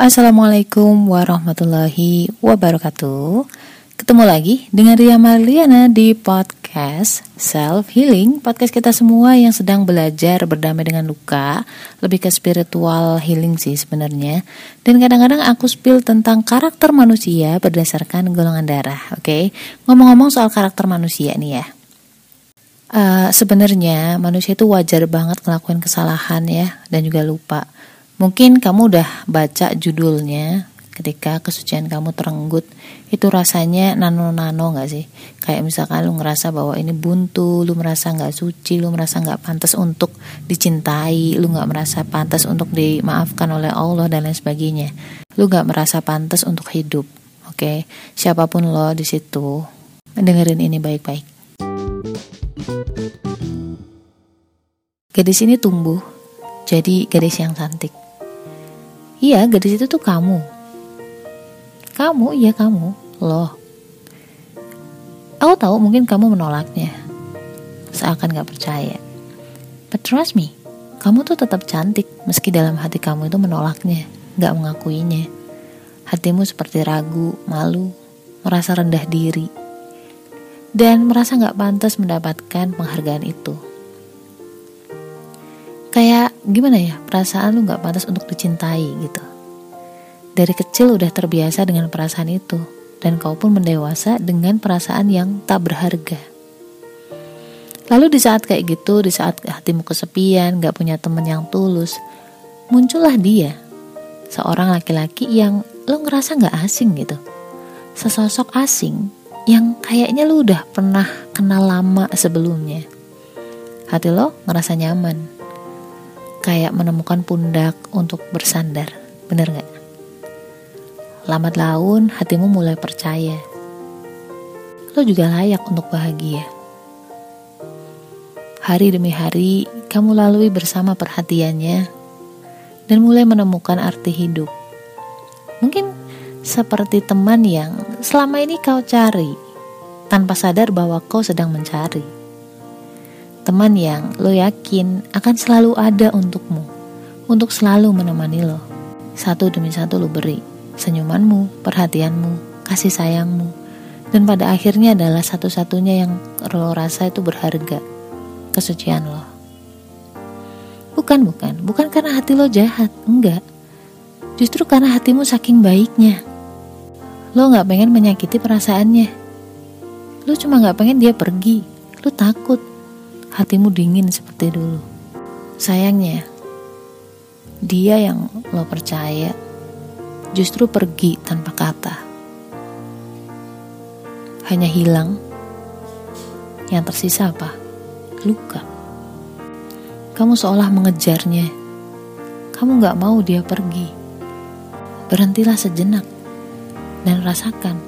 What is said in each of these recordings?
assalamualaikum warahmatullahi wabarakatuh. Ketemu lagi dengan Ria Marliana di podcast Self Healing, podcast kita semua yang sedang belajar berdamai dengan luka, lebih ke spiritual healing sih sebenarnya. Dan kadang-kadang aku spill tentang karakter manusia berdasarkan golongan darah, oke? Okay? Ngomong-ngomong soal karakter manusia nih ya. Uh, sebenarnya manusia itu wajar banget ngelakuin kesalahan ya dan juga lupa Mungkin kamu udah baca judulnya ketika kesucian kamu terenggut itu rasanya nano-nano gak sih? Kayak misalkan lu ngerasa bahwa ini buntu lu merasa nggak suci lu merasa nggak pantas untuk dicintai lu nggak merasa pantas untuk dimaafkan oleh Allah dan lain sebagainya. Lu nggak merasa pantas untuk hidup oke? Okay? siapa pun lo di situ dengerin ini baik-baik. Gadis ini tumbuh jadi gadis yang cantik Iya, gadis itu tuh kamu. Kamu, iya kamu, loh. Aku tahu mungkin kamu menolaknya. Seakan gak percaya. But trust me, kamu tuh tetap cantik meski dalam hati kamu itu menolaknya, gak mengakuinya. Hatimu seperti ragu, malu, merasa rendah diri, dan merasa gak pantas mendapatkan penghargaan itu kayak gimana ya perasaan lu nggak pantas untuk dicintai gitu. Dari kecil udah terbiasa dengan perasaan itu dan kau pun mendewasa dengan perasaan yang tak berharga. Lalu di saat kayak gitu di saat hatimu kesepian gak punya temen yang tulus muncullah dia seorang laki-laki yang lo ngerasa gak asing gitu. Sesosok asing yang kayaknya lu udah pernah kenal lama sebelumnya. Hati lo ngerasa nyaman kayak menemukan pundak untuk bersandar. Bener gak? Lambat laun hatimu mulai percaya. Lo juga layak untuk bahagia. Hari demi hari kamu lalui bersama perhatiannya dan mulai menemukan arti hidup. Mungkin seperti teman yang selama ini kau cari tanpa sadar bahwa kau sedang mencari teman yang lo yakin akan selalu ada untukmu, untuk selalu menemani lo. Satu demi satu lo beri, senyumanmu, perhatianmu, kasih sayangmu, dan pada akhirnya adalah satu-satunya yang lo rasa itu berharga, kesucian lo. Bukan, bukan, bukan karena hati lo jahat, enggak. Justru karena hatimu saking baiknya. Lo gak pengen menyakiti perasaannya. Lo cuma gak pengen dia pergi. Lo takut hatimu dingin seperti dulu. Sayangnya, dia yang lo percaya justru pergi tanpa kata. Hanya hilang, yang tersisa apa? Luka. Kamu seolah mengejarnya. Kamu gak mau dia pergi. Berhentilah sejenak dan rasakan.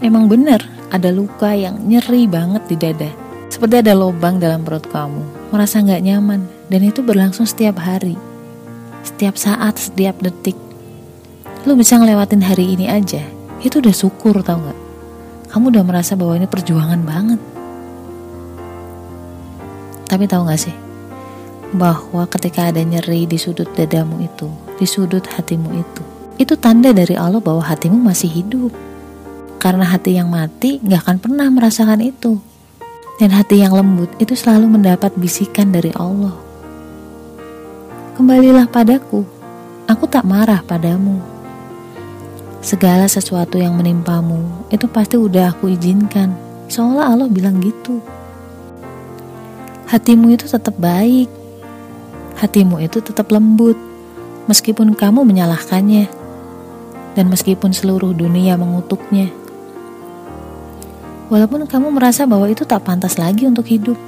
Emang benar ada luka yang nyeri banget di dada seperti ada lubang dalam perut kamu, merasa nggak nyaman, dan itu berlangsung setiap hari, setiap saat, setiap detik. Lu bisa ngelewatin hari ini aja, itu udah syukur tau nggak? Kamu udah merasa bahwa ini perjuangan banget. Tapi tahu nggak sih, bahwa ketika ada nyeri di sudut dadamu itu, di sudut hatimu itu, itu tanda dari Allah bahwa hatimu masih hidup. Karena hati yang mati gak akan pernah merasakan itu. Dan hati yang lembut itu selalu mendapat bisikan dari Allah. Kembalilah padaku, aku tak marah padamu. Segala sesuatu yang menimpamu itu pasti udah aku izinkan. Seolah Allah bilang gitu. Hatimu itu tetap baik. Hatimu itu tetap lembut. Meskipun kamu menyalahkannya. Dan meskipun seluruh dunia mengutuknya. Walaupun kamu merasa bahwa itu tak pantas lagi untuk hidup.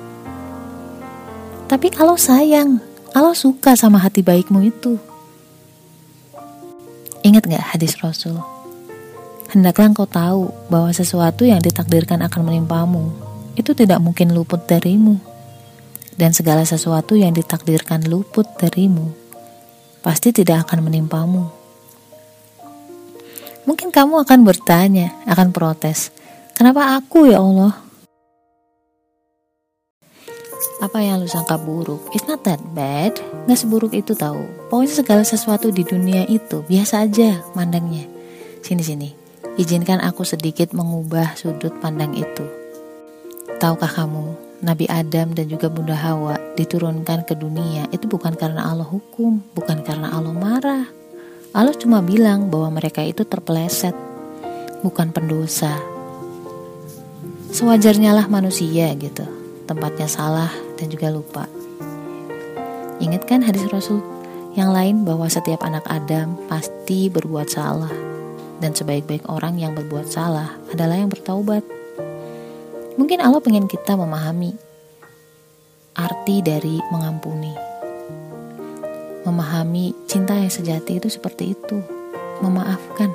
Tapi kalau sayang, kalau suka sama hati baikmu itu. Ingat gak hadis Rasul? Hendaklah engkau tahu bahwa sesuatu yang ditakdirkan akan menimpamu itu tidak mungkin luput darimu. Dan segala sesuatu yang ditakdirkan luput darimu pasti tidak akan menimpamu. Mungkin kamu akan bertanya, akan protes, Kenapa aku ya Allah? Apa yang lu sangka buruk It's not that bad Gak seburuk itu tahu. Pokoknya segala sesuatu di dunia itu Biasa aja mandangnya Sini-sini Izinkan aku sedikit mengubah sudut pandang itu Tahukah kamu Nabi Adam dan juga Bunda Hawa diturunkan ke dunia itu bukan karena Allah hukum, bukan karena Allah marah. Allah cuma bilang bahwa mereka itu terpeleset, bukan pendosa. Sewajarnya lah manusia gitu, tempatnya salah dan juga lupa. Ingat kan hadis Rasul yang lain bahwa setiap anak Adam pasti berbuat salah dan sebaik-baik orang yang berbuat salah adalah yang bertaubat. Mungkin Allah pengen kita memahami arti dari mengampuni. Memahami cinta yang sejati itu seperti itu, memaafkan.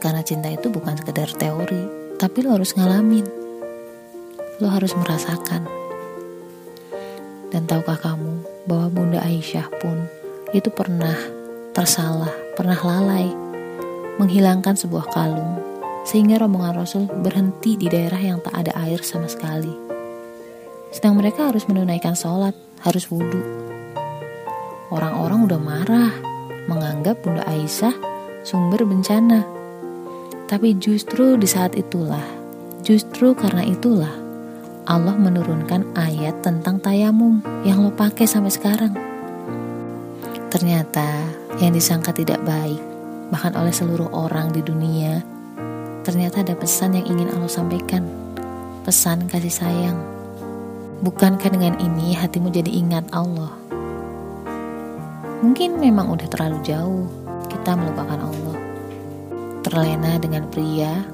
Karena cinta itu bukan sekedar teori, tapi lo harus ngalamin. Lo harus merasakan. Dan tahukah kamu bahwa Bunda Aisyah pun itu pernah tersalah, pernah lalai menghilangkan sebuah kalung sehingga rombongan Rasul berhenti di daerah yang tak ada air sama sekali. Sedang mereka harus menunaikan sholat, harus wudhu. Orang-orang udah marah, menganggap Bunda Aisyah sumber bencana. Tapi justru di saat itulah, justru karena itulah, Allah menurunkan ayat tentang tayamum yang lo pakai sampai sekarang. Ternyata yang disangka tidak baik, bahkan oleh seluruh orang di dunia, ternyata ada pesan yang ingin Allah sampaikan. Pesan kasih sayang. Bukankah dengan ini hatimu jadi ingat Allah? Mungkin memang udah terlalu jauh kita melupakan Allah. Terlena dengan pria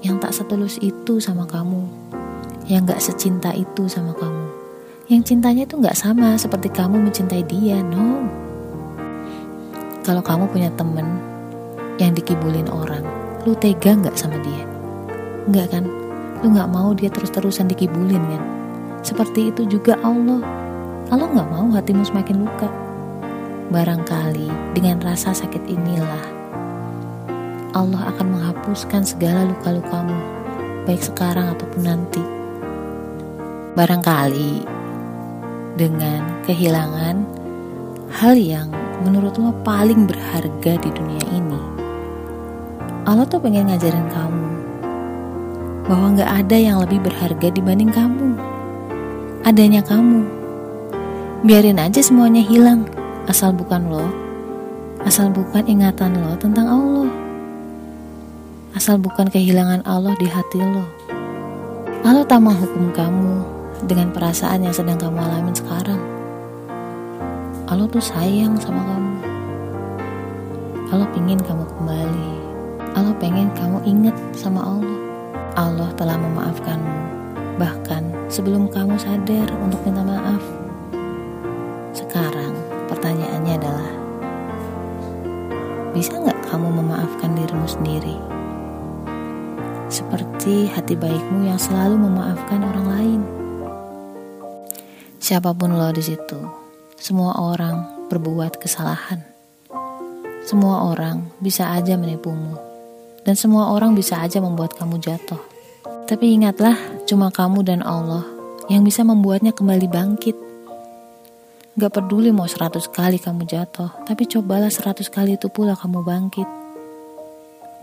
yang tak setulus itu sama kamu. Yang gak secinta itu sama kamu. Yang cintanya itu gak sama seperti kamu mencintai dia, no. Kalau kamu punya temen yang dikibulin orang, lu tega nggak sama dia? Nggak kan? Lu nggak mau dia terus-terusan dikibulin kan? Seperti itu juga Allah. Allah nggak mau hatimu semakin luka. Barangkali dengan rasa sakit inilah Allah akan menghapuskan segala luka-lukamu, baik sekarang ataupun nanti. Barangkali dengan kehilangan hal yang menurutmu paling berharga di dunia ini Allah tuh pengen ngajarin kamu bahwa gak ada yang lebih berharga dibanding kamu. Adanya kamu. Biarin aja semuanya hilang, asal bukan lo, asal bukan ingatan lo tentang Allah. Asal bukan kehilangan Allah di hati lo. Allah tak menghukum kamu dengan perasaan yang sedang kamu alami sekarang. Allah tuh sayang sama kamu. Allah pingin kamu kembali. Allah pengen kamu ingat sama Allah. Allah telah memaafkanmu, bahkan sebelum kamu sadar untuk minta maaf. Sekarang pertanyaannya adalah, bisa nggak kamu memaafkan dirimu sendiri? Seperti hati baikmu yang selalu memaafkan orang lain. Siapa pun lo di situ, semua orang berbuat kesalahan. Semua orang bisa aja menipumu dan semua orang bisa aja membuat kamu jatuh. Tapi ingatlah, cuma kamu dan Allah yang bisa membuatnya kembali bangkit. Gak peduli mau seratus kali kamu jatuh, tapi cobalah seratus kali itu pula kamu bangkit.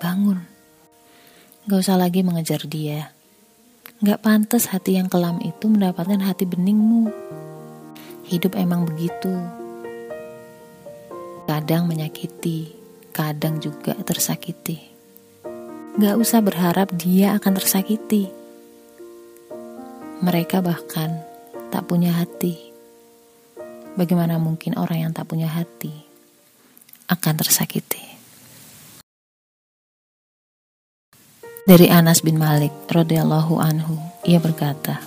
Bangun. Gak usah lagi mengejar dia. Gak pantas hati yang kelam itu mendapatkan hati beningmu. Hidup emang begitu. Kadang menyakiti, kadang juga tersakiti. Gak usah berharap dia akan tersakiti. Mereka bahkan tak punya hati. Bagaimana mungkin orang yang tak punya hati akan tersakiti? Dari Anas bin Malik radhiyallahu anhu, ia berkata,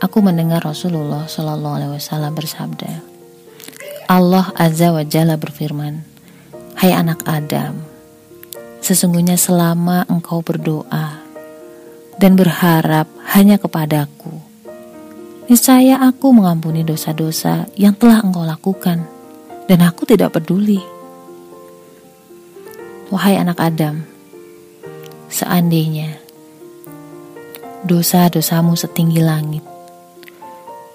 Aku mendengar Rasulullah Shallallahu alaihi wasallam bersabda, Allah Azza wa Jalla berfirman, Hai anak Adam, Sesungguhnya selama engkau berdoa dan berharap hanya kepadaku, niscaya aku mengampuni dosa-dosa yang telah engkau lakukan, dan aku tidak peduli. Wahai anak Adam, seandainya dosa-dosamu setinggi langit.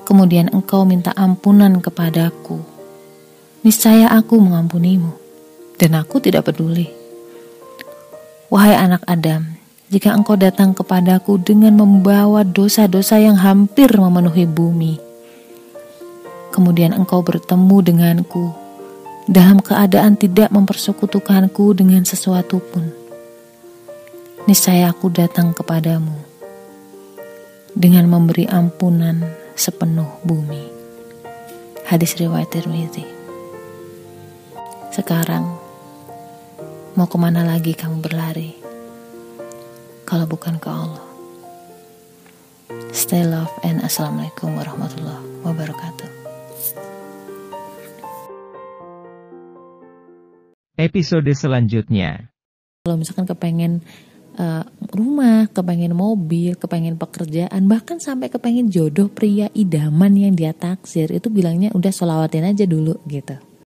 Kemudian engkau minta ampunan kepadaku. Niscaya aku mengampunimu, dan aku tidak peduli. Wahai anak Adam, jika engkau datang kepadaku dengan membawa dosa-dosa yang hampir memenuhi bumi, kemudian engkau bertemu denganku dalam keadaan tidak mempersekutukanku dengan sesuatu pun, niscaya aku datang kepadamu dengan memberi ampunan sepenuh bumi. Hadis riwayat Tirmidzi. Sekarang mau ke mana lagi kamu berlari? Kalau bukan ke Allah. Stay love and assalamualaikum warahmatullahi wabarakatuh. Episode selanjutnya. Kalau misalkan kepengen uh, rumah, kepengen mobil, kepengen pekerjaan, bahkan sampai kepengen jodoh pria idaman yang dia taksir, itu bilangnya udah solawatin aja dulu gitu.